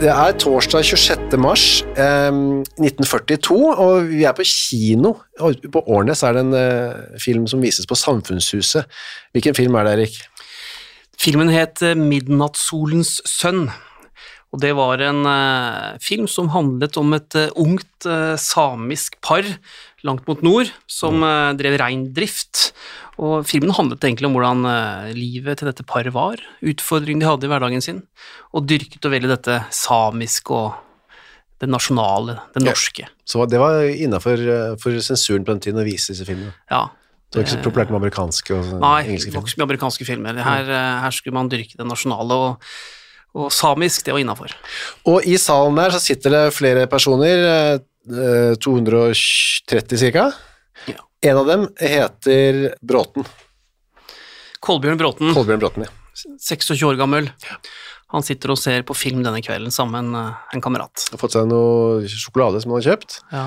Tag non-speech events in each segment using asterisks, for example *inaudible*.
Det er torsdag 26. mars eh, 1942, og vi er på kino. På Årnes er det en eh, film som vises på Samfunnshuset. Hvilken film er det, Erik? Filmen het eh, Midnattssolens sønn, og det var en eh, film som handlet om et eh, ungt eh, samisk par langt mot nord som eh, drev reindrift. Og filmen handlet egentlig om hvordan eh, livet til dette paret var, utfordringene de hadde i hverdagen sin, og dyrket og veldig dette samiske og det nasjonale, det Ja. norske. Så det var innafor for sensuren på den tiden å vise disse filmene. Ja. Det var ikke så populært med amerikanske og Nei, engelske filmer? Nei, ikke så mye amerikanske filmer. Her, eh, her skulle man dyrke det nasjonale, og, og samisk, det var innafor. Og i salen der så sitter det flere personer, eh, 230 cirka. Ja. En av dem heter Bråten. Kolbjørn Bråten, Kolbjørn Bråten, ja. 26 år gammel, han sitter og ser på film denne kvelden sammen med en, en kamerat. Har fått seg noe sjokolade som han har kjøpt. Ja.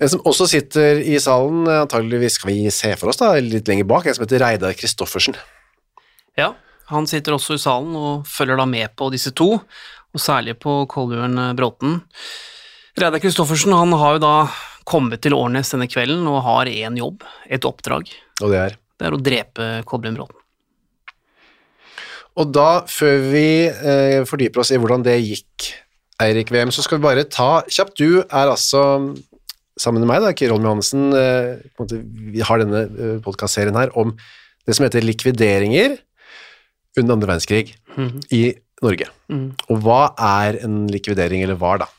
En som også sitter i salen, antageligvis skal vi se for oss da, litt lenger bak, en som heter Reidar Kristoffersen. ja, han sitter også i salen og følger da med på disse to, og særlig på Kolbjørn Bråten. Reidar Kristoffersen han har jo da kommet til Årnes denne kvelden og har én jobb, et oppdrag. Og det er. Det er å drepe Kolbjørn Bråten. Og da, før vi eh, fordyper oss i hvordan det gikk, Eirik VM, så skal vi bare ta kjapt. Du er altså, sammen med meg da, Kyrre Holm Johannessen, eh, vi har denne podkastserien her om det som heter likvideringer under andre verdenskrig i Norge. Og hva er en likvidering, eller var da?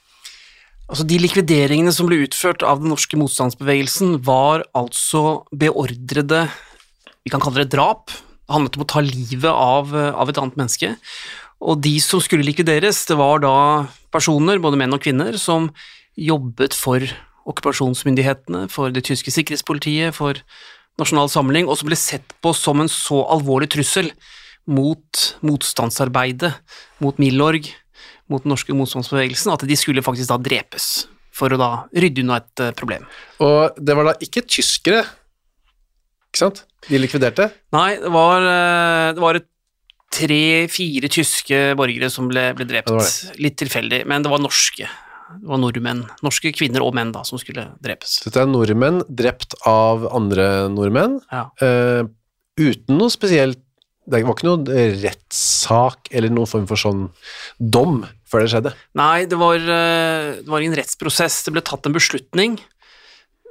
Altså, de likvideringene som ble utført av den norske motstandsbevegelsen, var altså beordrede Vi kan kalle det drap. Det handlet om å ta livet av, av et annet menneske. Og de som skulle likvideres, det var da personer, både menn og kvinner, som jobbet for okkupasjonsmyndighetene, for det tyske sikkerhetspolitiet, for Nasjonal Samling, og som ble sett på som en så alvorlig trussel mot motstandsarbeidet, mot Milorg, mot den norske motstandsbevegelsen, at de skulle faktisk da drepes for å da rydde unna et eh, problem. Og det var da ikke tyskere, ikke sant? De likviderte. Nei, det var, eh, det var et tre-fire tyske borgere som ble, ble drept. Det det Litt tilfeldig, men det var norske. Det var nordmenn. Norske kvinner og menn da, som skulle drepes. Dette er nordmenn drept av andre nordmenn, Ja. uh, uten noe spesielt Det var ikke noen rettssak eller noen form for sånn dom før det skjedde. Nei, det var, eh, det var en rettsprosess. Det ble tatt en beslutning.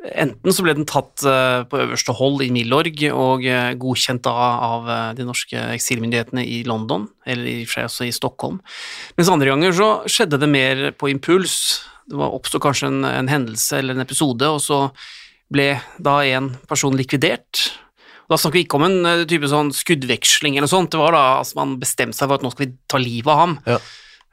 Enten så ble den tatt eh, på øverste hold i Milorg og eh, godkjent av de norske eksilmyndighetene i London, eller i og for seg også i Stockholm. Mens andre ganger så skjedde det mer på impuls. Det oppsto kanskje en, en hendelse eller en episode, og så ble da en person likvidert. Da snakker vi ikke om en eh, type sånn skuddveksling eller noe sånt. Det var da altså man bestemte seg for at nå skal vi ta livet av ham. Ja.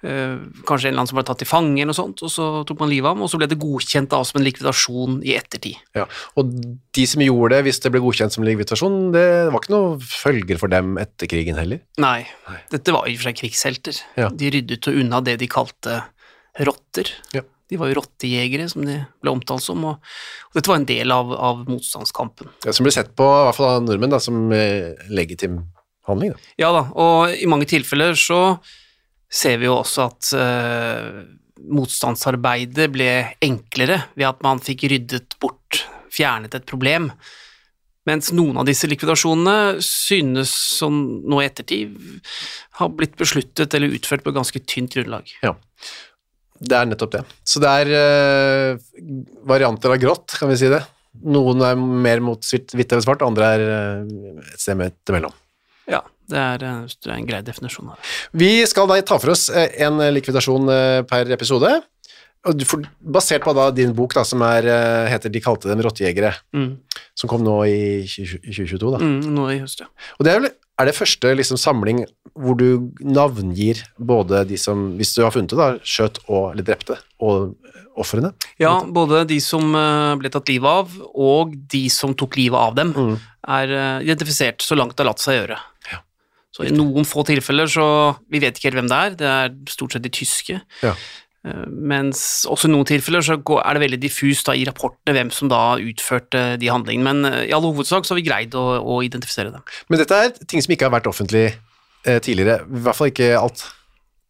Uh, kanskje en eller annen som ble tatt til fange eller noe sånt, og så tok man livet av ham, og så ble det godkjent da som en likvidasjon i ettertid. Ja. Og de som gjorde det, hvis det ble godkjent som likvidasjon, det var ikke noen følger for dem etter krigen heller. Nei, dette var i og for seg krigshelter. Ja. De ryddet unna det de kalte rotter. Ja. De var jo rottejegere, som de ble omtalt som, og, og dette var en del av, av motstandskampen. Ja, som ble sett på, i hvert fall av nordmenn, da, som eh, legitim handling. Da. Ja da, og i mange tilfeller så ser vi jo også at eh, motstandsarbeidet ble enklere ved at man fikk ryddet bort, fjernet et problem. Mens noen av disse likvidasjonene synes som nå i ettertid har blitt besluttet eller utført på ganske tynt grunnlag. Ja. Det er nettopp det. Så det er uh, varianter av grått, kan vi si det. Noen er mer mot hvitt eller svart, andre er uh, et sted midt imellom. Ja, det er, eh, det er en grei definisjon det. Vi skal da ta for oss en likvidasjon per episode. Og du får- Basert på da din bok da, som er, heter 'De kalte dem rottejegere', Mm. som kom nå i 2022. da. Mm, nå i høst, ja. Og det er, vel, er det første liksom, samling hvor du navngir både de som, hvis du har funnet det, da, skjøt og, eller drepte, og ofrene? Ja, både de som eh, ble tatt livet av, og de som tok livet av dem, Mm. er eh, identifisert så langt det har latt seg gjøre. Så i noen få tilfeller så Vi vet ikke helt hvem det er, det er stort sett de tyske. Ja. Eh, Mens også i noen tilfeller så er det veldig diffust i rapportene hvem som da utførte de handlingene, men eh, i all hovedsak så har vi greid å, å identifisere dem. Men dette er ting som ikke har vært offentlig eh, tidligere, i hvert fall ikke alt.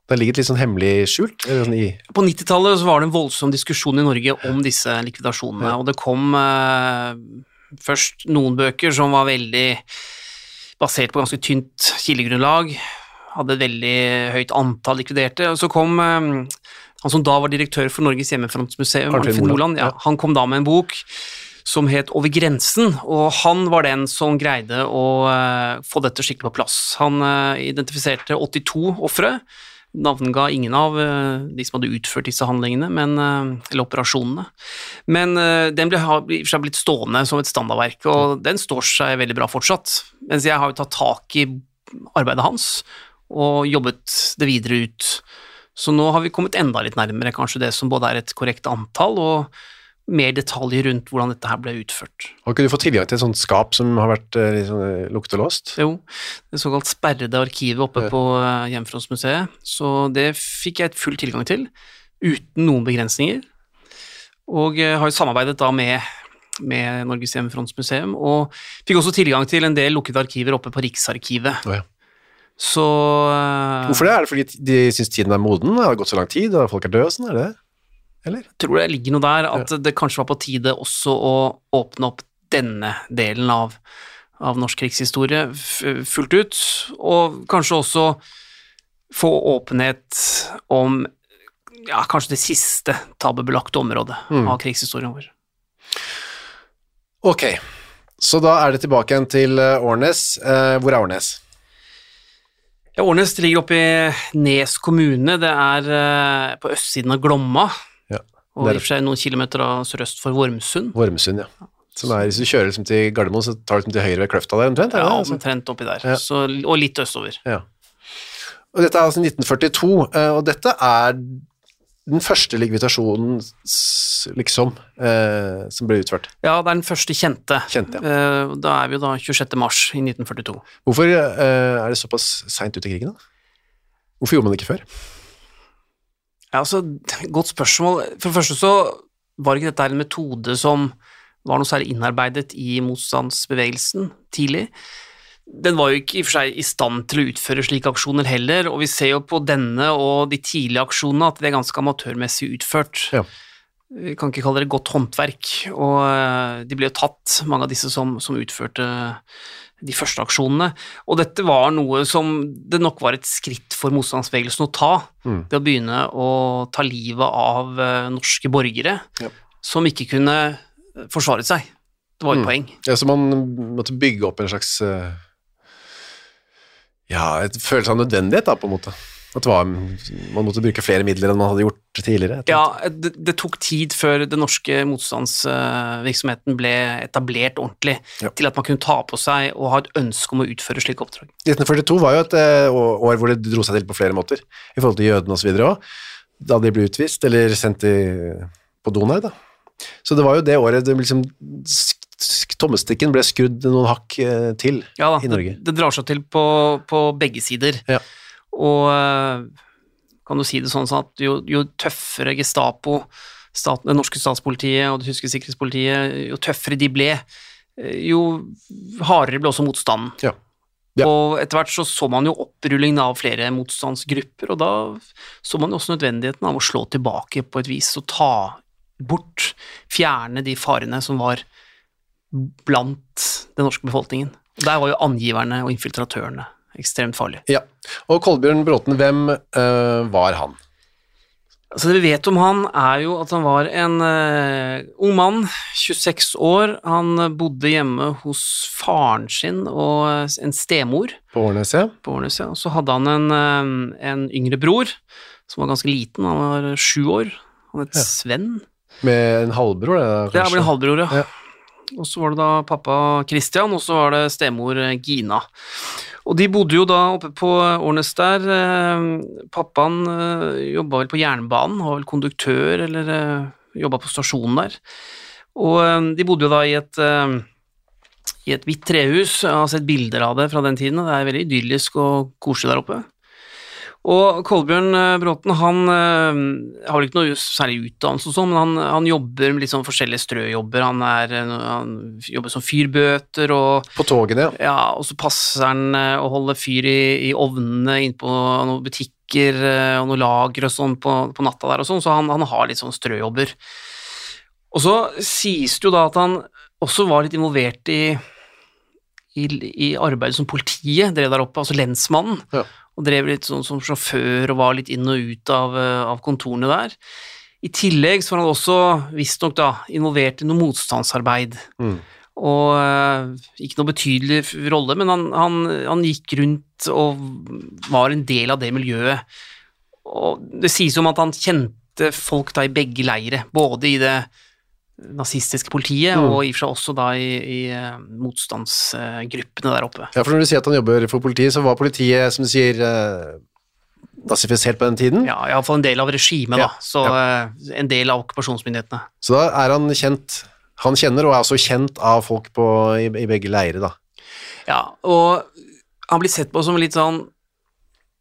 Det har ligget litt sånn hemmelig skjult? Eller sånn På 90-tallet var det en voldsom diskusjon i Norge om disse likvidasjonene, og det kom eh, først noen bøker som var veldig basert på ganske tynt kildegrunnlag, hadde et veldig høyt antall likviderte, og så kom eh, han som da var direktør for Norges hjemmefrontmuseum, Arnfinn Moland, ja, han kom da med en bok som het Over grensen, og han var den som greide å uh, få dette skikkelig på plass. Han uh, identifiserte 82 ofre, navnga ingen av uh, de som hadde utført disse handlingene, men, eller operasjonene. Men den ble, har blitt stående som et standardverk, og den står seg veldig bra fortsatt. Mens jeg har jo tatt tak i arbeidet hans og jobbet det videre ut. Så nå har vi kommet enda litt nærmere kanskje det som både er et korrekt antall og mer detaljer rundt hvordan dette her ble utført. har ikke du fått tilgang til et sånt skap som har vært liksom, litt sånn, eh, luktelåst? Jo, det såkalt sperrede arkivet oppe Ja. på eh, Hjemmefrontsmuseet, så det fikk jeg full tilgang til, uten noen begrensninger. Og har jo samarbeidet da med, med Norges Hjemmefrontsmuseum, og fikk også tilgang til en del lukkede arkiver oppe på Riksarkivet. Oh, ja. Så eh, Hvorfor det? Er det fordi de syns tiden er moden? Det har gått så lang tid, og folk er døde? Sånn, er det? Eller? Jeg tror det ligger noe der at det kanskje var på tide også å åpne opp denne delen av, av norsk krigshistorie fullt ut, og kanskje også få åpenhet om ja, kanskje det siste tabubelagte området Mm. av krigshistorien vår. Ok, så da er det tilbake igjen til eh, Årnes. Eh, hvor er Årnes? Ja, Årnes ligger oppe i Nes kommune, det er eh, på østsiden av Glomma, Ja, og i og for seg noen kilometer sørøst for Vormsund. Vormsund, ja. Som er, hvis du kjører liksom til Gardermoen, så tar du liksom til høyre ved Kløfta der omtrent? Ja. Altså? omtrent oppi der, Ja. så, og litt østover. Ja. Og dette er altså 1942, eh, og dette er den første likvidasjonen, liksom, eh, som ble utført. Ja, det er den første kjente. Kjente, ja. Eh, Da er vi jo da 26. mars i 1942. Hvorfor eh, er det såpass seint ut i krigen, da? Hvorfor gjorde man det ikke før? Ja, altså, *laughs* Godt spørsmål. For det første så var ikke dette en metode som var noe særlig innarbeidet i motstandsbevegelsen tidlig. Den var jo ikke i og for seg i stand til å utføre slike aksjoner heller, og vi ser jo på denne og de tidlige aksjonene at det er ganske amatørmessig utført. Ja. Vi kan ikke kalle det godt håndverk, og eh, de ble jo tatt, mange av disse som, som utførte de første aksjonene. Og dette var noe som det nok var et skritt for motstandsbevegelsen å ta, Mm. det å begynne å ta livet av eh, norske borgere Ja. som ikke kunne forsvaret forsvare seg. Det var et Mm. poeng. Ja, så man måtte bygge opp en slags eh, Ja, et følelse av nødvendighet, da, på en måte. At var, man måtte bruke flere midler enn man hadde gjort tidligere. Ja, det, det tok tid før den norske motstandsvirksomheten ble etablert ordentlig, Ja. til at man kunne ta på seg og ha et ønske om å utføre slike oppdrag. 1942 var jo et eh, år hvor det dro seg til på flere måter, i forhold til jødene osv. òg, da de ble utvist eller sendt i, på Donau. da. Så det var jo det året det liksom Tommestikken ble skrudd noen hakk eh, til Ja da, i Norge. det, det drar seg til på, på begge sider. Ja. Og eh, kan du si det sånn at jo, jo tøffere Gestapo, stat, det norske statspolitiet og det tyske sikkerhetspolitiet, jo tøffere de ble, eh, jo hardere ble også motstanden. Ja. Ja. Og etter hvert så så man jo opprullingen av flere motstandsgrupper, og da så man jo også nødvendigheten av å slå tilbake på et vis og ta bort, fjerne de farene som var blant den norske befolkningen. Og Der var jo angiverne og infiltratørene ekstremt farlige. Ja. Og Kolbjørn Bråten, hvem eh, var han? Altså Det vi vet om han, er jo at han var en uh, ung mann, 26 år. Han bodde hjemme hos faren sin og eh, en stemor På Årneset? på Årnes. Ja. Og så hadde han en, uh, en yngre bror som var ganske liten, han var sju år. Han het Ja. Sven. Med en halvbror, det da, Det kanskje? ble en halvbror, ja. Ja. Og så var det da pappa Christian, og så var det stemor eh, Gina. Og de bodde jo da oppe på Årnes der. Eh, Pappaen eh, jobba vel på jernbanen, var vel konduktør, eller eh, jobba på stasjonen der. Og eh, de bodde jo da i et eh, i et hvitt trehus. Jeg har sett bilder av det fra den tiden, og det er veldig idyllisk og koselig der oppe. Og Kolbjørn eh, Bråten han eh, har vel ikke noe særlig utdannelse, og sånn, men han, han jobber med litt sånn forskjellige strøjobber. Han, er, han jobber som fyrbøter, og, På togene, ja. ja, og så passer han eh, å holde fyr i, i ovnene inne på noen butikker og noen lager og sånn på, på natta der og sånn, så han, han har litt sånn strøjobber. Og så sies det jo da at han også var litt involvert i, i, i arbeidet som politiet drev der oppe, altså lensmannen Ja. Og drev litt sånn som sjåfør og var litt inn og ut av, eh, av kontorene der. I tillegg så var han også visstnok da involvert i noe motstandsarbeid. Mm. Og eh, ikke noe betydelig rolle, men han, han, han gikk rundt og var en del av det miljøet. Og det sies om at han kjente folk da i begge leire, både i det nazistiske politiet Mm. og i og for seg også da i, i eh, motstandsgruppene der oppe. Ja, for når du sier at han jobber for politiet, så var politiet, som du sier, eh, nazifisert på den tiden. Ja, iallfall en del av regimet, Ja, da. Så eh, en del av okkupasjonsmyndighetene. Så da er han kjent Han kjenner, og er også kjent av folk på, i, i begge leirer, da. Ja, og han blir sett på som litt sånn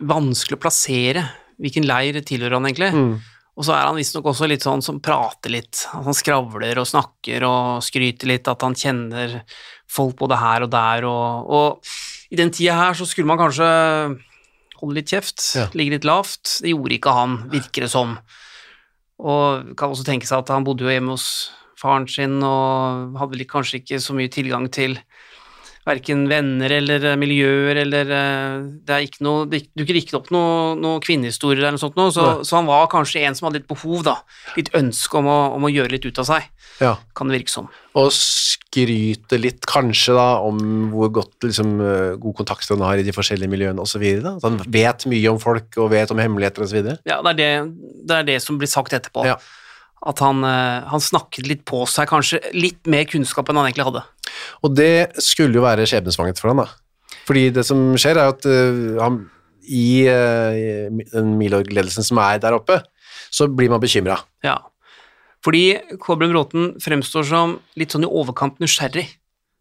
vanskelig å plassere. Hvilken leir tilhører han egentlig? Mm. Og så er han visstnok også litt sånn som prater litt. At han skravler og snakker og skryter litt, at han kjenner folk både her og der. Og, og i den tida her så skulle man kanskje holde litt kjeft, Ja. ligge litt lavt. Det gjorde ikke han, virker det som. Og kan også tenke seg at han bodde jo hjemme hos faren sin og hadde kanskje ikke så mye tilgang til verken venner eller eh, miljøer eller eh, Det er ikke noe Det dukker ikke opp noen noe kvinnehistorier eller noe sånt noe, så, så han var kanskje en som hadde litt behov, da. Litt ønske om å, om å gjøre litt ut av seg, Ja. kan det virke som. Og skryte litt, kanskje, da, om hvor godt liksom, eh, god kontakt han har i de forskjellige miljøene osv. At han vet mye om folk og vet om hemmeligheter osv. Ja, det er det, det er det som blir sagt etterpå. Ja. At han, han snakket litt på seg, kanskje litt mer kunnskap enn han egentlig hadde. Og det skulle jo være skjebnesvangert for han da. Fordi det som skjer er at uh, han, i eh, den Milorg-ledelsen som er der oppe, så blir man bekymra. Ja. Fordi Kolbjørn Bråten fremstår som litt sånn i overkant nysgjerrig.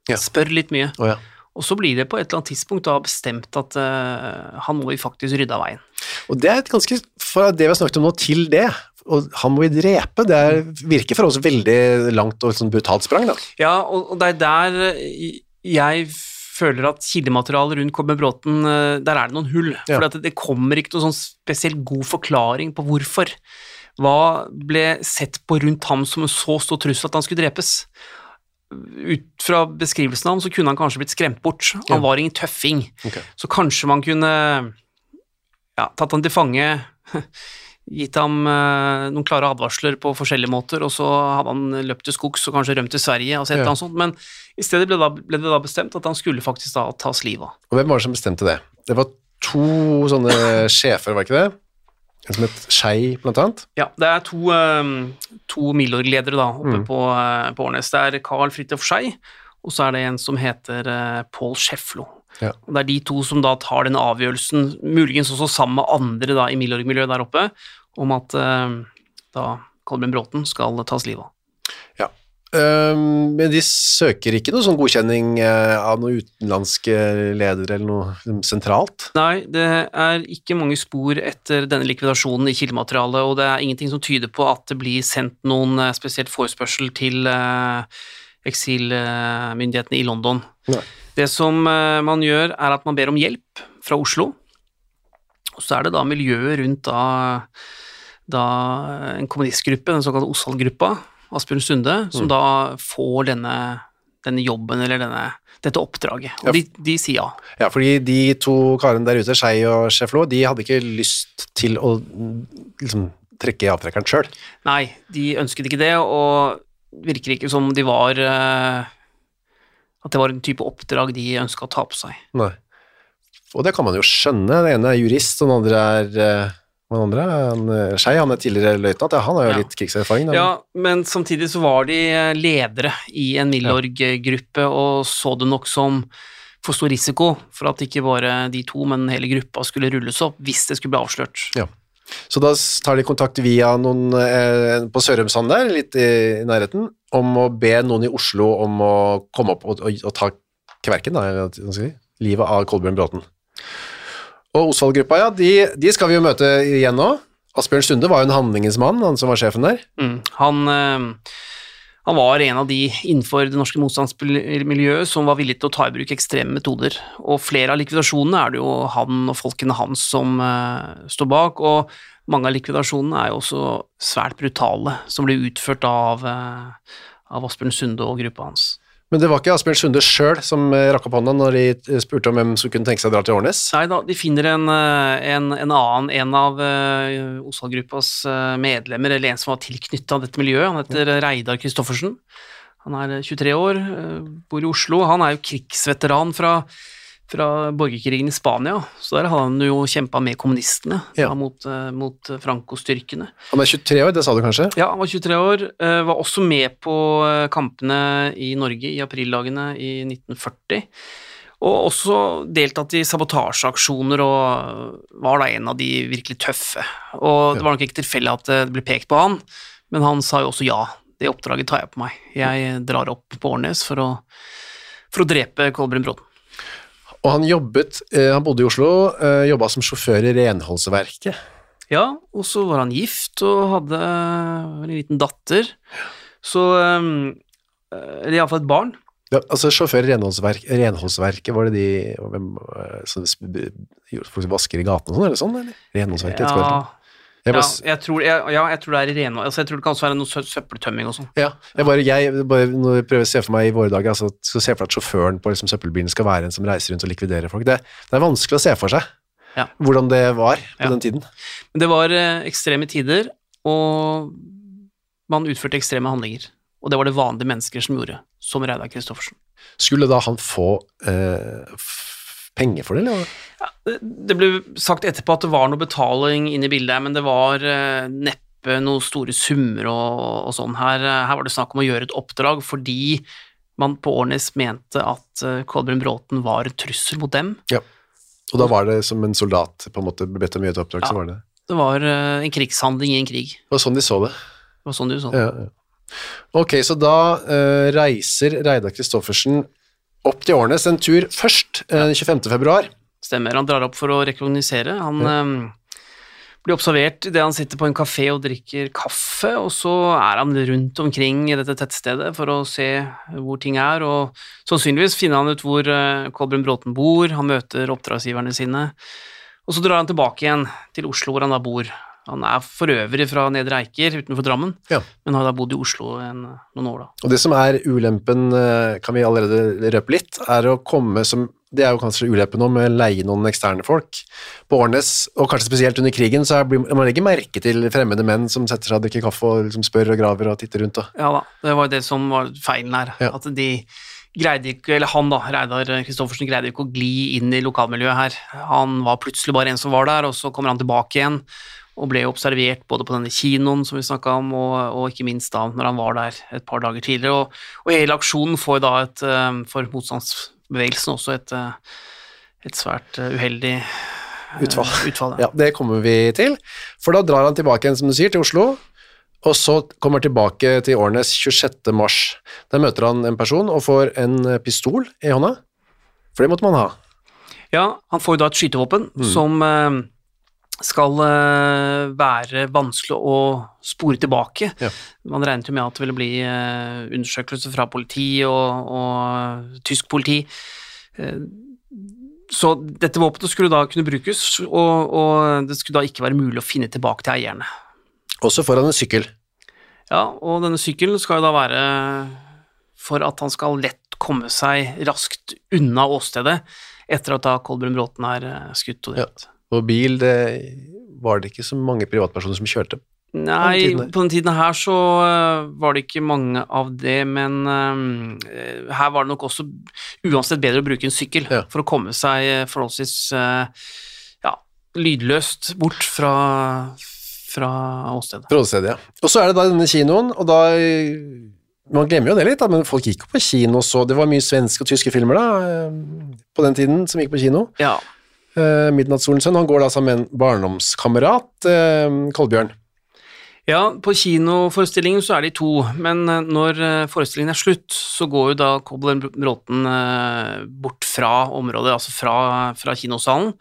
Ja. Spør litt mye. Oh, ja. Og så blir det på et eller annet tidspunkt da bestemt at uh, han må vi faktisk rydde av veien. Og det er et ganske, fra det vi har snakket om nå til det, og han må vi drepe, det er, virker for oss veldig langt og sånn brutalt sprang da. Ja, og, og det er der eh, jeg føler at kildematerialet rundt Kolbjørn Bråten, eh, der er det noen hull. Ja. For det kommer ikke noen sånn spesielt god forklaring på hvorfor. Hva ble sett på rundt ham som en så stor trussel at han skulle drepes? Ut fra beskrivelsen av ham så kunne han kanskje blitt skremt bort. Han Ja. var ingen tøffing. Okay. Så kanskje man kunne ja, tatt han til fange, *laughs* gitt ham eh, noen klare advarsler på forskjellige måter, og så hadde han løpt til skogs og kanskje rømt til Sverige og sett Ja. sånt, men i stedet ble, da, ble det da bestemt at han skulle faktisk da tas livet av. Og hvem var det som bestemte det? Det var to sånne *laughs* sjefer, var ikke det? En som het Skei, blant annet. Ja, det er to, eh, to Milorg-ledere da, oppe Mm. på, eh, på Årnes. Det er Carl Fridtjof Skei, og så er det en som heter uh, Pål Schäfflo. Ja. Og Det er de to som da tar den avgjørelsen, muligens også sammen med andre da i Milorg-miljøet der oppe, om at eh, da Kolbjørn Bråten skal tas livet av. Ja. Ehm, men de søker ikke noe sånn godkjenning eh, av noen utenlandske ledere eller noe liksom, sentralt? Nei, det er ikke mange spor etter denne likvidasjonen i kildematerialet, og det er ingenting som tyder på at det blir sendt noen eh, spesielt forespørsel til eh, eksilmyndighetene i London. Nei. Det som eh, man gjør, er at man ber om hjelp fra Oslo, og så er det da miljøet rundt da, da en kommunistgruppe, den såkalte Osvald-gruppa, Asbjørn Sunde, som da får denne, denne jobben eller denne, dette oppdraget. Ja. Og de, de sier ja. Ja, fordi de to karene der ute, Skei og Sjeflo, de hadde ikke lyst til å mm, liksom, trekke i avtrekkeren sjøl. Nei, de ønsket ikke det, og virker ikke som de var eh, At det var en type oppdrag de ønska å ta på seg. Nei. Og det kan man jo skjønne. Den ene er jurist, den andre er eh, er den andre? Han, eh, Skei, han er tidligere løytnant. Ja, han har jo Ja. litt krigserfaring. Da. Ja, men samtidig så var de eh, ledere i en Milorg-gruppe, og så det nok som for stor risiko for at ikke bare de to, men hele gruppa skulle rulles opp hvis det skulle bli avslørt. Ja. Så da tar de kontakt via noen eh, på Sørumsand der, litt i, i nærheten, om å be noen i Oslo om å komme opp og, og, og ta kverken, da, si, livet av Kolbjørn Bråten. Og Osvald-gruppa, ja, de, de skal vi jo møte igjen nå. Asbjørn Sunde var jo en handlingens mann, han som var sjefen der. Mm. Han, eh, han var en av de innenfor det norske motstandsmiljøet som var villig til å ta i bruk ekstreme metoder, og flere av likvidasjonene er det jo han og folkene hans som uh, står bak, og mange av likvidasjonene er jo også svært brutale, som ble utført av, uh, av Asbjørn Sunde og gruppa hans. Men det var ikke Asbjørn Sunde sjøl som eh, rakk opp hånda når de eh, spurte om hvem som kunne tenke seg å dra til Årnes. Nei da, de finner en, eh, en, en annen, en av uh, Osvald-gruppas eh, medlemmer, eller en som var tilknytta dette miljøet. Han heter Reidar Christoffersen. Han er eh, 23 år, bor i Oslo. Han er jo krigsveteran fra, fra borgerkrigen i Spania, så der har han jo kjempa med kommunistene Ja. mot, eh, mot Franco-styrkene. Han er 23 år, det sa du kanskje? Ja, han var 23 år, eh, var også med på eh, kampene i Norge i aprildagene i 1940. Og også deltatt i sabotasjeaksjoner og var da en av de virkelig tøffe. Og det var nok ikke tilfeldig at det ble pekt på han, men han sa jo også ja. Det oppdraget tar jeg på meg. Jeg drar opp på Årnes for å, for å drepe Kolbrun Bråten. Og han jobbet, eh, han bodde i Oslo, eh, jobba som sjåfør i renholdsverket. Ja, og så var han gift og hadde en liten datter. Så Eller iallfall et barn. Ja, altså sjåfør i renholdsverk, renholdsverket, var det de hvem, eh, som gjorde- folk som vasker i gatene og sånn, eller sånn? Eller? Renholdsverket? Ja, heter. bare, ja, jeg tror, jeg, ja, jeg tror det er rene. Altså, jeg tror det kan også være noe sø- søppeltømming og sånn. ja, jeg bare, jeg bare når jeg prøver å se for meg i våre dager, altså, skal se for deg at sjåføren på liksom, søppelbilen skal være en som reiser rundt og likviderer folk. Det, det er vanskelig å se for seg Ja. hvordan det var på den tiden. Men det var eh, ekstreme tider, og man utførte ekstreme handlinger. Og det var det vanlige mennesker som gjorde, som Reidar Christoffersen. Skulle da han få eh, penger for det, eller? Det- Det ble sagt etterpå at det var noe betaling inne i bildet, her, men det var eh, neppe noen store summer og, og sånn. Her, eh, her var det snakk om å gjøre et oppdrag fordi man på Årnes mente at eh, Kolbjørn Bråten var en trussel mot dem. Og da var det som en soldat på en måte ble bedt om å gjøre et oppdrag, Ja. så var det Det var en krigshandling i en krig. Det var sånn de så det. Det var sånn de så. Ja, ja. Ok, så da uh, reiser Reidar Kristoffersen opp til Årnes en tur først, eh, 25. februar. Stemmer. Han drar opp for å rekognosere. Han eh, blir observert idet han sitter på en kafé og drikker kaffe, og så er han rundt omkring i dette tettstedet for å se hvor ting er, og sannsynligvis finner han ut hvor eh, Kolbrun Bråten bor, han møter oppdragsgiverne sine, og så drar han tilbake igjen til Oslo, hvor han da bor. Han er for øvrig fra Nedre Eiker utenfor Drammen, Ja. men har da bodd i Oslo en, noen år, da. Og det som er ulempen, eh, kan vi allerede røpe litt, er å komme som Det er jo kanskje ulempen nå med å leie noen eksterne folk. På Årnes, og kanskje spesielt under krigen, så er, man legger merke til fremmede menn som setter seg og drikker kaffe og liksom spør og graver og titter rundt. Og. Ja da, det var det som var feilen her. Ja. At de greide ikke, eller han da, Reidar Kristoffersen greide ikke å gli inn i lokalmiljøet her. Han var plutselig bare en som var der, og så kommer han tilbake igjen og ble observert både på denne kinoen som vi snakka om, og, og ikke minst da når han var der et par dager tidligere. Og, og hele aksjonen får da et, eh, for motstandsbevegelsen også et, eh, et svært eh, uheldig Utfall. utfall Ja, det kommer vi til. For da drar han tilbake igjen, som du sier, til Oslo. Og så kommer han tilbake til Årnes 26. mars. Der møter han en person og får en pistol i hånda. For det måtte man ha. Ja, han får jo da et skytevåpen som eh, skal eh, være vanskelig å spore tilbake. Ja. Man regnet jo med at det ville bli uh, undersøkelser fra politi og, og tysk politi. Eh, så dette våpenet skulle da kunne brukes, og, og det skulle da ikke være mulig å finne tilbake til eierne. Også foran en sykkel. Ja, og denne sykkelen skal jo da være for at han skal lett komme seg raskt unna åstedet etter at da Kolbjørn Bråten er eh, skutt og Ja. Og bil, det var det ikke så mange privatpersoner som kjørte. Nei, på den tiden her så øh, var det ikke mange av det, men uh, her var det nok også uansett bedre å bruke en sykkel Ja. for å komme seg øh, forholdsvis uh, ja, lydløst bort fra, fra åstedet. Rådstedet, ja. Og så er det da denne kinoen, og da Man glemmer jo det litt, da, men folk gikk jo på kino så Det var mye svenske og tyske filmer da, eh, på den tiden, som gikk på kino. Ja, Eh, Midnattssolens sønn, han går da sammen med en barndomskamerat, eh, Kolbjørn. Ja, på kinoforestillingen så er de to, men eh, når eh, forestillingen er slutt, så går jo da Kolbjørn Bråten eh, bort fra området, altså fra, fra kinosalen,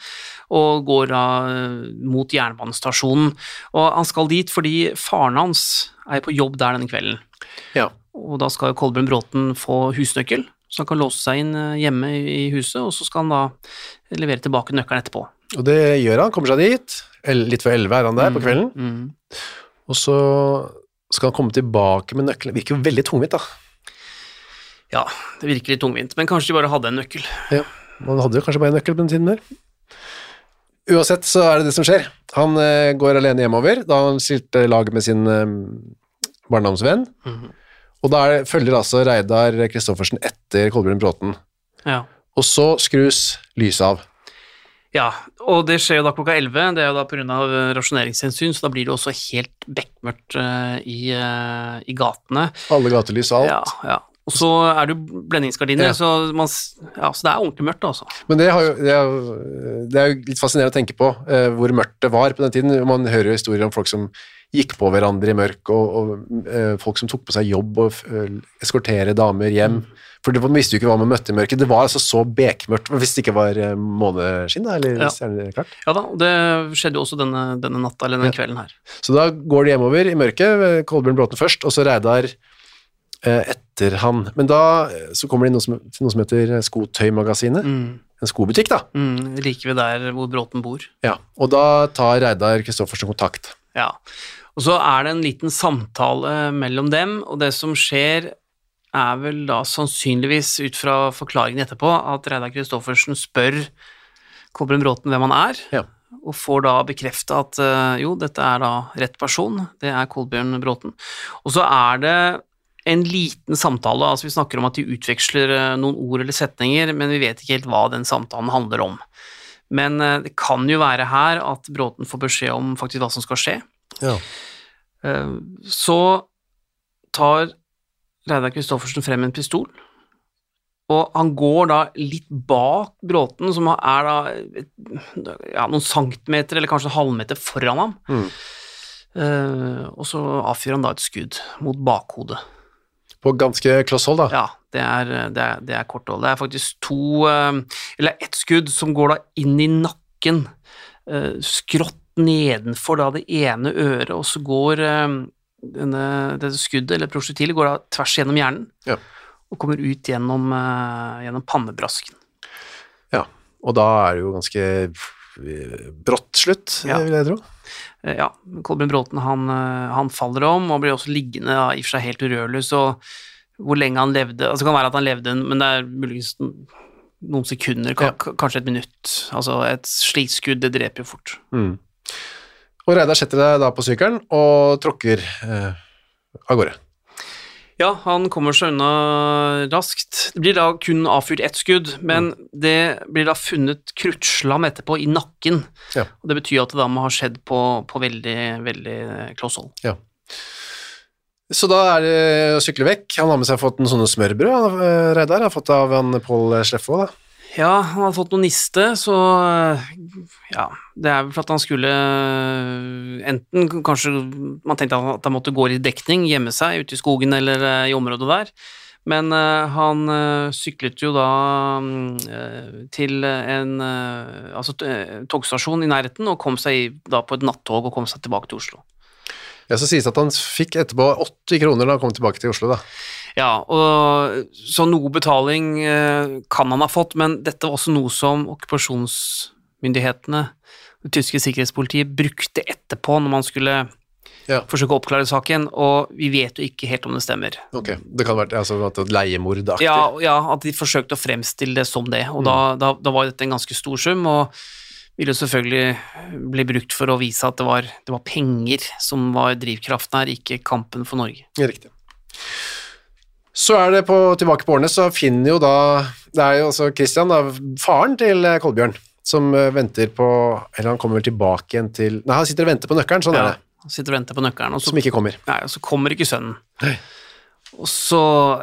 og går da eh, mot jernbanestasjonen. Og han skal dit fordi faren hans er på jobb der denne kvelden, Ja. og da skal jo Kolbjørn Bråten få husnøkkel, så han kan låse seg inn eh, hjemme i i huset, og så skal han da levere tilbake nøkkelen etterpå. Og det gjør han, kommer seg dit. Litt før elleve er han der på kvelden. Mm. Og så skal han komme tilbake med nøkkelen. Virker jo veldig tungvint, da. Ja, det virker litt tungvint, men kanskje de bare hadde en nøkkel. Ja. Man hadde jo kanskje bare en nøkkel på den tiden der. Uansett så er det det som skjer. Han eh, går alene hjemover da han stilte lag med sin eh, barndomsvenn. Og da er, følger altså Reidar Kristoffersen etter Kolbjørn Bråten. Ja. Og så skrus lyset av. Ja, og det skjer jo da klokka 11, det er jo da pga. rasjoneringshensyn, så da blir det også helt bekmørkt uh, i, uh, i gatene. Alle gatelys og alt. Ja, ja. Og så er det jo blendingsgardiner, Ja. så, man, ja, så det er ordentlig mørkt, altså. Men det, har jo, det, er jo, det er jo litt fascinerende å tenke på uh, hvor mørkt det var på den tiden. Man hører jo historier om folk som gikk på hverandre i mørk, og, og eh, folk som tok på seg jobb og eskortere damer hjem. For man visste jo ikke hva man møtte i mørket. Det var altså så bekmørkt, hvis det ikke var uh, måneskinn eller Ja. stjerneklart. Ja da, det skjedde jo også denne, denne natta, eller denne Ja. kvelden her. Så da går de hjemover i mørket, eh, Kolbjørn Bråten først, og så Reidar eh, etter han. Men da eh, så kommer de noe som, til noe som heter Skotøymagasinet. Mm. En skobutikk, da. Mm, like ved der hvor Bråten bor. Ja. Og da tar Reidar Kristoffersen kontakt. Ja. Og så er det en liten samtale mellom dem, og det som skjer er vel da sannsynligvis, ut fra forklaringen etterpå, at Reidar Kristoffersen spør Kolbjørn Bråten hvem han er, Ja. og får da bekrefta at eh, jo, dette er da rett person, det er Kolbjørn Bråten. Og så er det en liten samtale, altså vi snakker om at de utveksler eh, noen ord eller setninger, men vi vet ikke helt hva den samtalen handler om. Men eh, det kan jo være her at Bråten får beskjed om faktisk hva som skal skje. Ja. Så tar Reidar Kristoffersen frem en pistol, og han går da litt bak Bråten, som er da ja, noen centimeter eller kanskje en halvmeter foran ham. Mm. uh, og så avfyrer han da et skudd mot bakhodet. På ganske kloss hold, da. Ja, det er, det er, det er kort hold. Det er faktisk to uh, Eller ett skudd som går da inn i nakken, uh, skrått nedenfor da det ene øret, og så går denne, dette skuddet, eller prosjektilet, går da tvers gjennom hjernen Ja. og kommer ut gjennom, eh, gjennom pannebrasken. Ja. Og da er det jo ganske eh, brått slutt, Ja. vil jeg tro. Eh, Ja, Kolbjørn Bråten han, han faller om og blir også liggende da, i og for seg helt urørlig, så hvor lenge han levde Altså det kan være at han levde, men det er muligens noen sekunder, kanskje et minutt. Altså et slikt skudd, det dreper jo fort. Mm. Og Reidar setter deg da på sykkelen og tråkker eh, av gårde. Ja, han kommer seg unna raskt. Det blir da kun avfyrt ett skudd, men Mm. det blir da funnet kruttslam etterpå i nakken. Ja. Og det betyr at det da må ha skjedd på, på veldig, veldig kloss hold. Ja. Så da er det å sykle vekk. Han har med seg fått en sånne smørbrød, eh, Reidar. Har fått av han Pål Sleffo, da. Ja, han hadde fått noe niste, så ja, det er vel for at han skulle enten kanskje man tenkte at han måtte gå i dekning, gjemme seg ute i skogen eller eh, i området der, men uh, han uh, syklet jo da eh, til en altså, togstasjon i nærheten og kom seg i- da på et nattog og kom seg tilbake til Oslo. Ja, Så sies det at han fikk etterpå 80 kroner da han kom tilbake til Oslo, da. Ja, og så noe betaling eh, kan han ha fått, men dette var også noe som okkupasjonsmyndighetene, det tyske sikkerhetspolitiet, brukte etterpå når man skulle Ja. forsøke å oppklare saken, og vi vet jo ikke helt om det stemmer. Ok, det kan være altså, at leiemordaktig. Ja, ja, at de forsøkte å fremstille det som det, og da, da, da var dette en ganske stor sum, og ville selvfølgelig bli brukt for å vise at det var, det var penger som var drivkraften her, ikke kampen for Norge. Riktig. Så er det på, tilbake på årene, så finner jo da Det er jo også Christian, da, faren til eh, Kolbjørn, som eh, venter på Eller han kommer vel tilbake igjen til Nei, han sitter og venter på nøkkelen, sånn er det. sitter og venter på nøkkelen, og så, Som ikke kommer. nei, og så kommer ikke sønnen. Nei. Og så,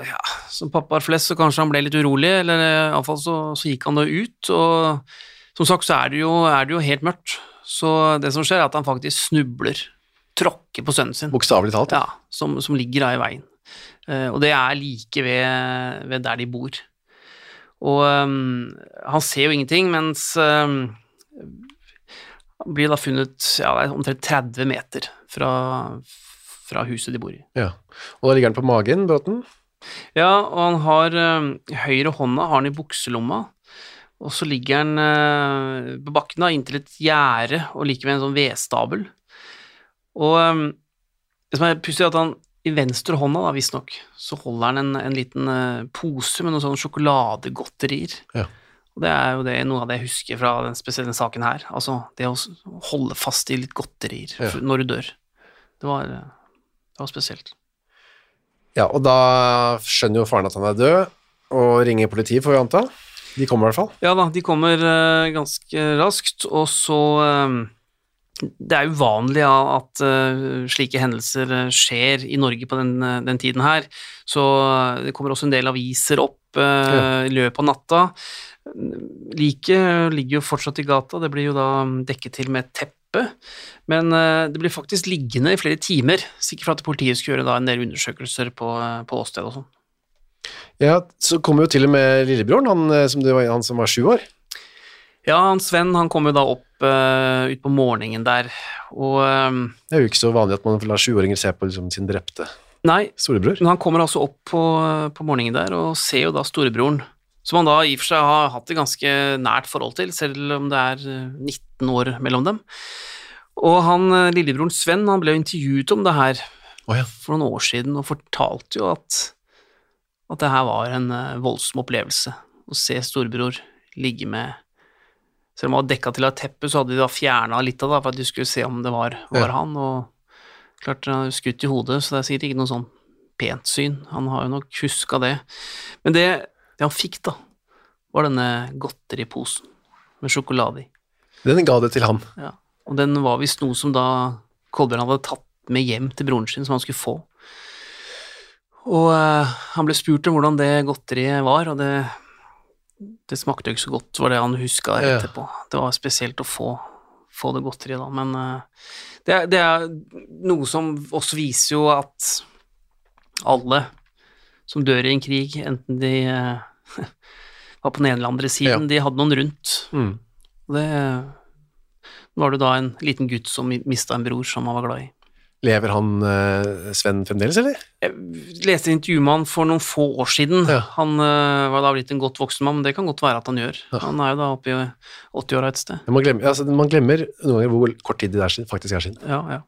ja, som pappa er flest, så kanskje han ble litt urolig, eller eh, iallfall så, så gikk han da ut, og som sagt så er det, jo, er det jo helt mørkt. Så det som skjer, er at han faktisk snubler, tråkker på sønnen sin. Bokstavelig talt. Ja, som, som ligger da i veien. Eh, og det er like ved, ved der de bor. Og um, han ser jo ingenting, mens um, han blir da funnet ja, omtrent 30 meter fra, fra huset de bor i. Ja. Og da ligger han på magen, Bråten. Ja, og han har um, høyre hånda har han i bukselomma, og så ligger han uh, på bakken da, inntil et gjerde og like ved en sånn vedstabel. Og ehm, det som er pussig, er at han i venstre hånda, da, visstnok, så holder han en, en liten eh, pose med noen sånne sjokoladegodterier. Ja. Og det er jo det, noe av det jeg husker fra den spesielle saken her. Altså det å holde fast i litt godterier Ja. når du dør. Det var, eh, det var spesielt. Ja, og da skjønner jo faren at han er død, og ringer politiet, får vi anta. De kommer i hvert fall. Ja da, de kommer eh, ganske raskt, og så Det er uvanlig ja, at eh, slike hendelser eh, skjer i Norge på den, eh, den tiden her, så det kommer også en del aviser opp eh, i løpet av natta. Liket ligger jo fortsatt i gata, det blir jo da dekket til med et teppe, men det blir faktisk liggende i flere timer, sikkert for at politiet skulle gjøre en del undersøkelser på, på åstedet og sånn. Ja, så kommer jo til og med lillebroren, han som, var, han som var sju år. Ja, han Sven han kom jo da opp uh, ut på morgenen der, og um, Det er jo ikke så vanlig at man lar sjuåringer se på liksom, sin drepte Nei, storebror. men han kommer altså opp på, på morgenen der og ser jo da storebroren, som han da i og for seg har hatt et ganske nært forhold til, selv om det er eh, 19 år mellom dem. Og han eh, lillebroren Sven han ble jo intervjuet om det her oh, ja. for noen år siden og fortalte jo at, at det her var en eh, voldsom opplevelse å se storebror ligge med Selv om han var dekka til av teppet, teppe, så hadde de da fjerna litt av det for at de skulle se om det var, var Ja. han. Og klart han er skutt i hodet, så det er sikkert ikke noe sånn pent syn. Han har jo nok huska det. Men det, det han fikk, da, var denne godteriposen med sjokolade i. Den ga det til han. Ja. Og den var visst noe som da Kolbjørn hadde tatt med hjem til broren sin, som han skulle få. Og eh, han ble spurt om hvordan det godteriet var, og det, det smakte jo ikke så godt, var det han huska Ja. etterpå. Det var spesielt å få, få det godteriet, da, men eh, det, er, det er noe som også viser jo at alle som dør i en krig, enten de eh, *laughs* var på den ene eller andre siden, de hadde noen rundt. Mm. Og det var det da en liten gutt som mista en bror som han var glad i. Lever han eh, Sven fremdeles, eller? Jeg leste et intervju med han for noen få år siden. Ja. Han eh, var da blitt en godt voksen mann, men det kan godt være at han gjør. Han er jo da oppe i 80-åra et sted. Man glemmer, altså, man glemmer noen ganger hvor kort tid det er siden, faktisk er siden. Ja, ja.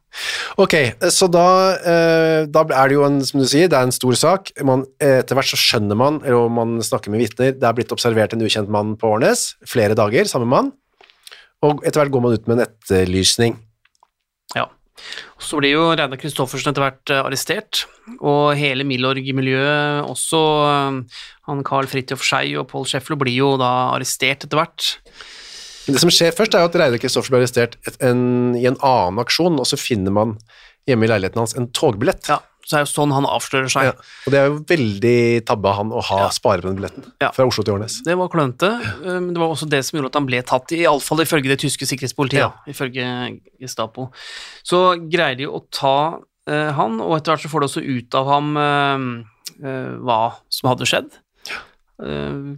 Ok, så da, eh, da er det jo en, som du sier, det er en stor sak. Man, etter hvert så skjønner man, eller man snakker med vitner, det er blitt observert en ukjent mann på Årnes, flere dager, samme mann, og etter hvert går man ut med en etterlysning. Så blir jo Reidar Kristoffersen etter hvert eh, arrestert, og hele Milorg-miljøet, også eh, han Carl Fridtjof Skei og Pål Schäffler, blir jo da arrestert etter hvert. Det som skjer først er at Reidar Kristoffersen blir arrestert en, i en annen aksjon, og så finner man hjemme i leiligheten hans en togbillett. Ja, så er jo sånn han avslører seg. Ja, Og det er jo veldig tabbe av han å ha spare på den billetten Ja. fra Oslo til Årnes. Det var klønete, men det var også det som gjorde at han ble tatt, iallfall ifølge det tyske sikkerhetspolitiet, Ja. ifølge Gestapo. Så greier de å ta eh, han, og etter hvert så får de også ut av ham eh, eh, hva som hadde skjedd.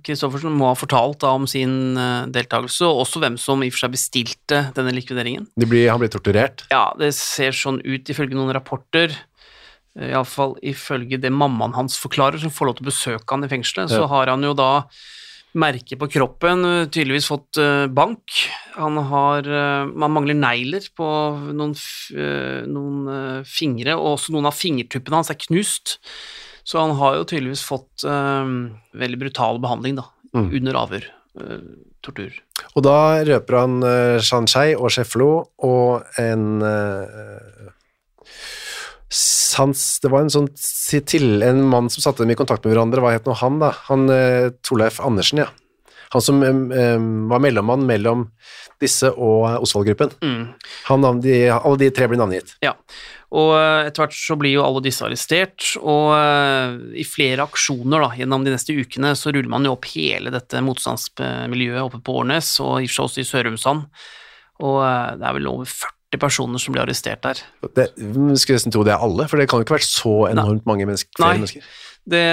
Kristoffersen må ha fortalt da om sin uh, deltakelse, og også hvem som i og for seg bestilte denne likvideringen. De blir, han blir torturert. Ja, det ser sånn ut ifølge noen rapporter. Eh, Iallfall ifølge det mammaen hans forklarer, som får lov til å besøke han i fengselet, så har han jo da merke på kroppen, eh, tydeligvis fått eh, bank. Han har Man mangler negler på noen, noen fingre, og også noen av fingertuppene hans er knust. Så han har jo tydeligvis fått um, veldig brutal behandling, da, Mm. under avhør. Uh, tortur. Og da røper han uh, Shanshai og Sheflo og en eh, sans, Det var en sånn til, en mann som satte dem i kontakt med hverandre. Hva het nå han, da? Han uh, Torleif Andersen, ja. Han som em, var mellommann mellom disse og eh, Osvald-gruppen. Mm. Alle de tre blir navngitt. Ja, og eh, etter hvert så blir jo alle disse arrestert, og eh, i flere aksjoner da, gjennom de neste ukene så ruller man jo opp hele dette motstandsmiljøet oppe på Årnes, og i og for seg også i Sørumsand, og eh, det er vel over 40 personer som blir arrestert der. Det, skulle nesten tro det er alle, for det kan jo ikke være vært så enormt mange mennesker, flere Nei. mennesker. Det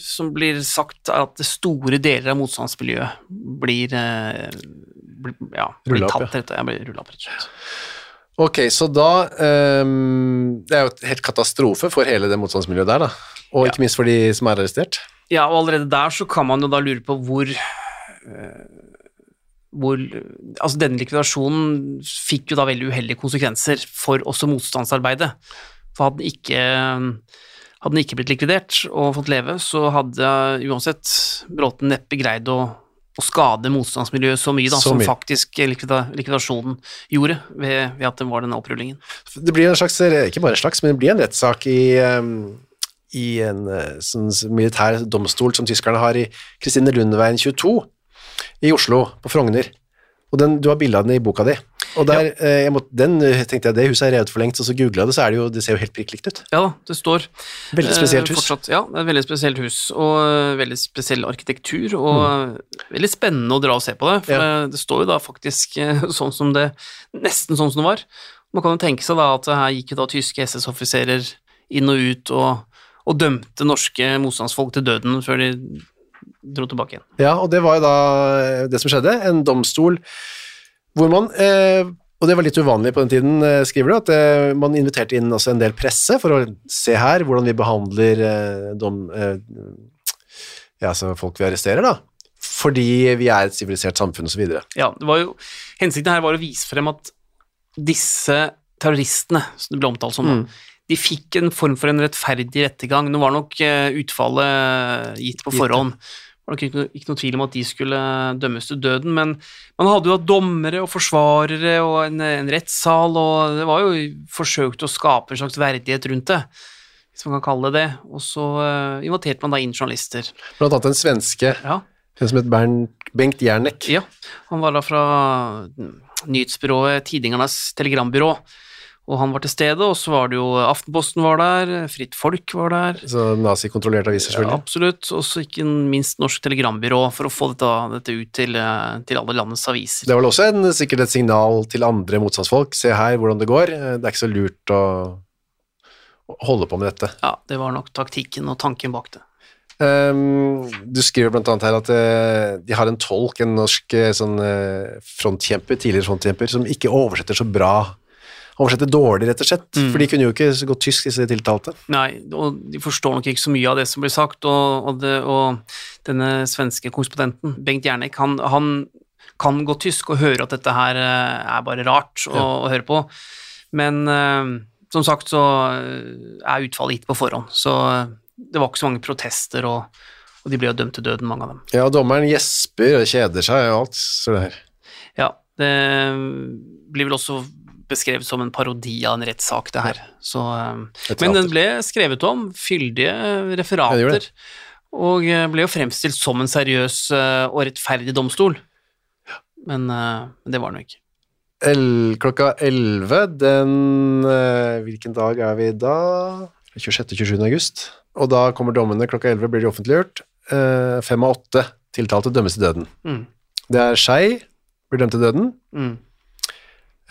som blir sagt er at store deler av motstandsmiljøet blir, eh, blir, ja, blir Rullet opp, tatt, rett, ja, blir rullet opp, rett og slett. Ok, så da um, Det er jo et helt katastrofe for hele det motstandsmiljøet der, da. Og ikke minst for de som er arrestert. Ja, og allerede der så kan man jo da lure på hvor eh, hvor Altså, denne likvidasjonen fikk jo da veldig uheldige konsekvenser for også motstandsarbeidet. For hadde den ikke, hadde den ikke blitt likvidert og fått leve, så hadde uansett Bråten neppe greid å, å skade motstandsmiljøet så mye da, Så som mye. faktisk likvida, likvidasjonen gjorde ved, ved at det var denne opprullingen. Det blir en slags, ikke bare en slags, men det blir en rettssak i, um i en eh, sånn militær domstol som tyskerne har i Kristine Lundveien 22 i Oslo, på Frogner. Og den, du har bilde av den i boka di. Og der, ja. jeg måtte, den eh, tenkte jeg, det huset er revet for lengst, og så googlet jeg det, så er det jo, det ser jo helt prikk likt ut. Ja da, det står Veldig spesielt Eh, hus. Fortsatt, ja, det er et veldig spesielt hus, og eh, veldig spesiell arkitektur, og mm. veldig spennende å dra og se på det, for. Ja. det, det står jo da faktisk eh, *laughs* sånn som det, nesten sånn som det var. Man kan jo tenke seg da at her gikk jo da tyske SS-offiserer inn og ut og, og dømte norske motstandsfolk til døden før de dro tilbake igjen. Ja, og det var jo da eh, det som skjedde, en domstol hvor man, eh, og det var litt uvanlig på den tiden, eh, skriver du, at man inviterte inn også en del presse for å se her hvordan vi behandler eh, dom, ja, altså folk vi arresterer da, fordi vi er et sivilisert samfunn videre. Ja, det var jo, hensikten her var å vise frem at disse terroristene, som det ble omtalt som, Mm. de fikk en form for en rettferdig rettergang. Nå var nok utfallet gitt på forhånd. Var det ikke, ikke noe tvil om at de skulle dømmes til døden, men man hadde jo hatt dommere og forsvarere og en, en rettssal, og det var jo forsøkt å skape en slags verdighet rundt det, hvis man kan kalle det det. Og så uh, inviterte man da inn journalister. Blant annet en svenske, Ja, en som het Bernt, Bengt Jernek. ja, han var da fra nyhetsbyrået Tidingernes telegrambyrå, og han var til stede, og så var det jo Aftenposten var der, Fritt Folk var der, Så nazikontrollerte aviser ja, selvfølgelig. absolutt, og så ikke minst Norsk Telegrambyrå, for å få dette, dette ut til, eh, til alle landets aviser. Det var vel også en, sikkert et signal til andre motstandsfolk, se her hvordan det går, Eh, det er ikke så lurt å, å holde på med dette. Ja, det var nok taktikken og tanken bak det. Um, du skriver blant annet her at uh, de har en tolk, en norsk uh, sånn, uh, frontkjemper, tidligere frontkjemper, som ikke oversetter så bra. Oversetter dårlig, rett og slett. Mm. For de kunne jo ikke gå godt tysk, disse tiltalte. Nei, og de forstår nok ikke så mye av det som blir sagt, og, og, det, og denne svenske korrespondenten, Bengt Jernek, han, han kan gå tysk og høre at dette her eh, er bare rart å, å høre på, men eh, som sagt så eh, er utfallet gitt på forhånd, så det var ikke så mange protester, og, og de ble jo dømt til døden, mange av dem. Ja, dommeren gjesper og kjeder seg og alt. Så det her. Ja, det blir vel også beskrevet som en parodi av en rettssak, det her. Så, eh, men den ble skrevet om, fyldige gjorde referater, og eh, ble jo fremstilt som en seriøs eh, og rettferdig domstol. Men eh, det var den jo ikke. El, klokka 11, den eh, Hvilken dag er vi da? 26.-27. august. Og da kommer dommene klokka 11, blir de offentliggjort. Eh, Fem av åtte tiltalte dømmes til døden. Mm. Det er Skei, blir dømt til døden. Mm.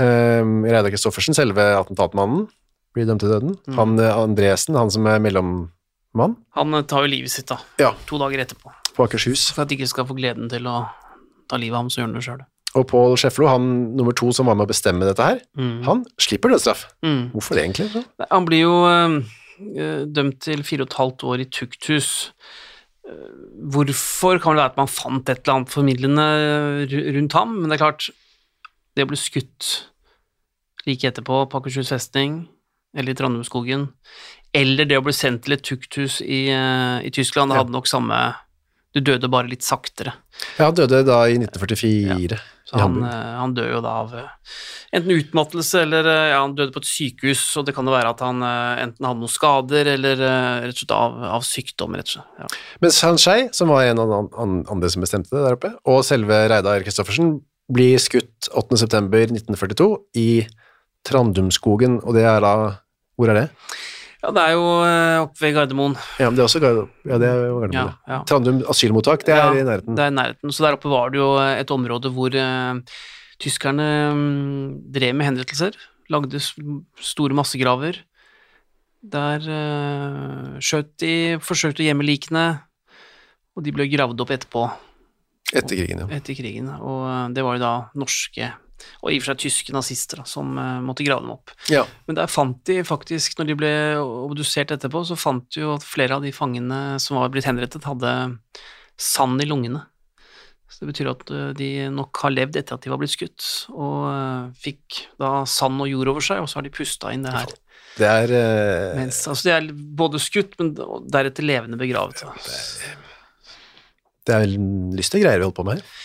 Um, Reidar Kristoffersen, selve attentatmannen, blir dømt til døden. Mm. Han eh, Andresen, han som er mellommann Han eh, tar jo livet sitt, da. Ja. To dager etterpå. på Akershus. For at de ikke skal få gleden til å ta livet av ham, så gjør han det sjøl. Og Pål Scheflo, han nummer to som var med å bestemme dette her, Mm. han slipper dødsstraff. Mm. Hvorfor det egentlig? Så? Han blir jo eh, dømt til fire og et halvt år i tukthus. Hvorfor kan det være at man fant et eller annet formidlende rundt ham, men det er klart, det å bli skutt like etterpå på Akershus festning, eller i Trandumskogen, eller det å bli sendt til et tukthus i, eh, i Tyskland, det Ja. hadde nok samme Du døde bare litt saktere. Ja, han døde da i 1944 Så i han, eh, han dør jo da av eh, enten utmattelse eller ja, han døde på et sykehus, og det kan jo være at han enten hadde noen skader eller rett og slett av, av sykdom, rett og slett. Ja. Mens Hans Skei, som var en av de andre som bestemte det der oppe, og selve Reidar Kristoffersen, blir skutt 8. september 1942 i Trandumskogen, og det er da Hvor er det? ja, det er jo eh, oppe ved Gardermoen. Ja, men det er også Gardermoen. ja, det er Gardermoen. Ja, ja. Trandum asylmottak, det er Ja, i nærheten. Det er i nærheten. Så der oppe var det jo et område hvor uh, tyskerne um, drev med henrettelser, lagde store massegraver. Der uh, skjøt de, forsøkte å gjemme likene, og de ble gravd opp etterpå, Etter krigen, ja. etter krigen. Og eh, det var jo da norske, og i og for seg tyske nazister, da, som eh, måtte grave dem opp. ja. Men der fant de faktisk, når de ble obdusert etterpå, så fant de jo at flere av de fangene som var blitt henrettet, hadde sand i lungene. Så det betyr at eh, de nok har levd etter at de var blitt skutt, og eh, fikk da sand og jord over seg, og så har de pusta inn det her. Det er uh... Mens, altså de er både skutt, men deretter levende begravet. da. Det er vel lystige greier vi holder på med her.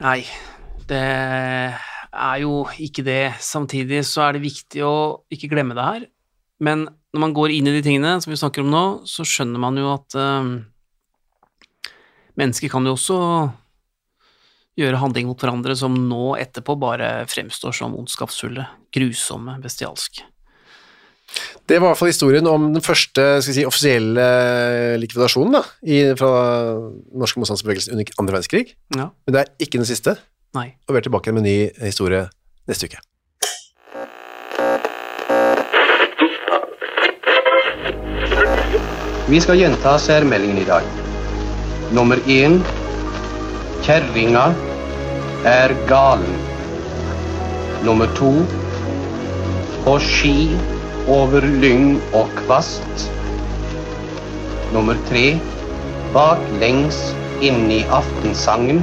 Nei, det er jo ikke det. Samtidig så er det viktig å ikke glemme det her. Men når man går inn i de tingene som vi snakker om nå, så skjønner man jo at eh, mennesker kan jo også gjøre handling mot hverandre som nå etterpå bare fremstår som ondskapsfulle, grusomme, bestialske. Det var i hvert fall historien om den første skal si, offisielle likvidasjonen da, i, fra den norske motstandsbevegelsen under andre verdenskrig. Ja, Men det er ikke den siste, nei. og vi er tilbake med en ny historie neste uke. Vi skal gjenta særmeldingen i dag. Nummer én Kjerringa er galen. Nummer to På ski over lyng og kvast. Nummer tre Baklengs inn i aftensangen.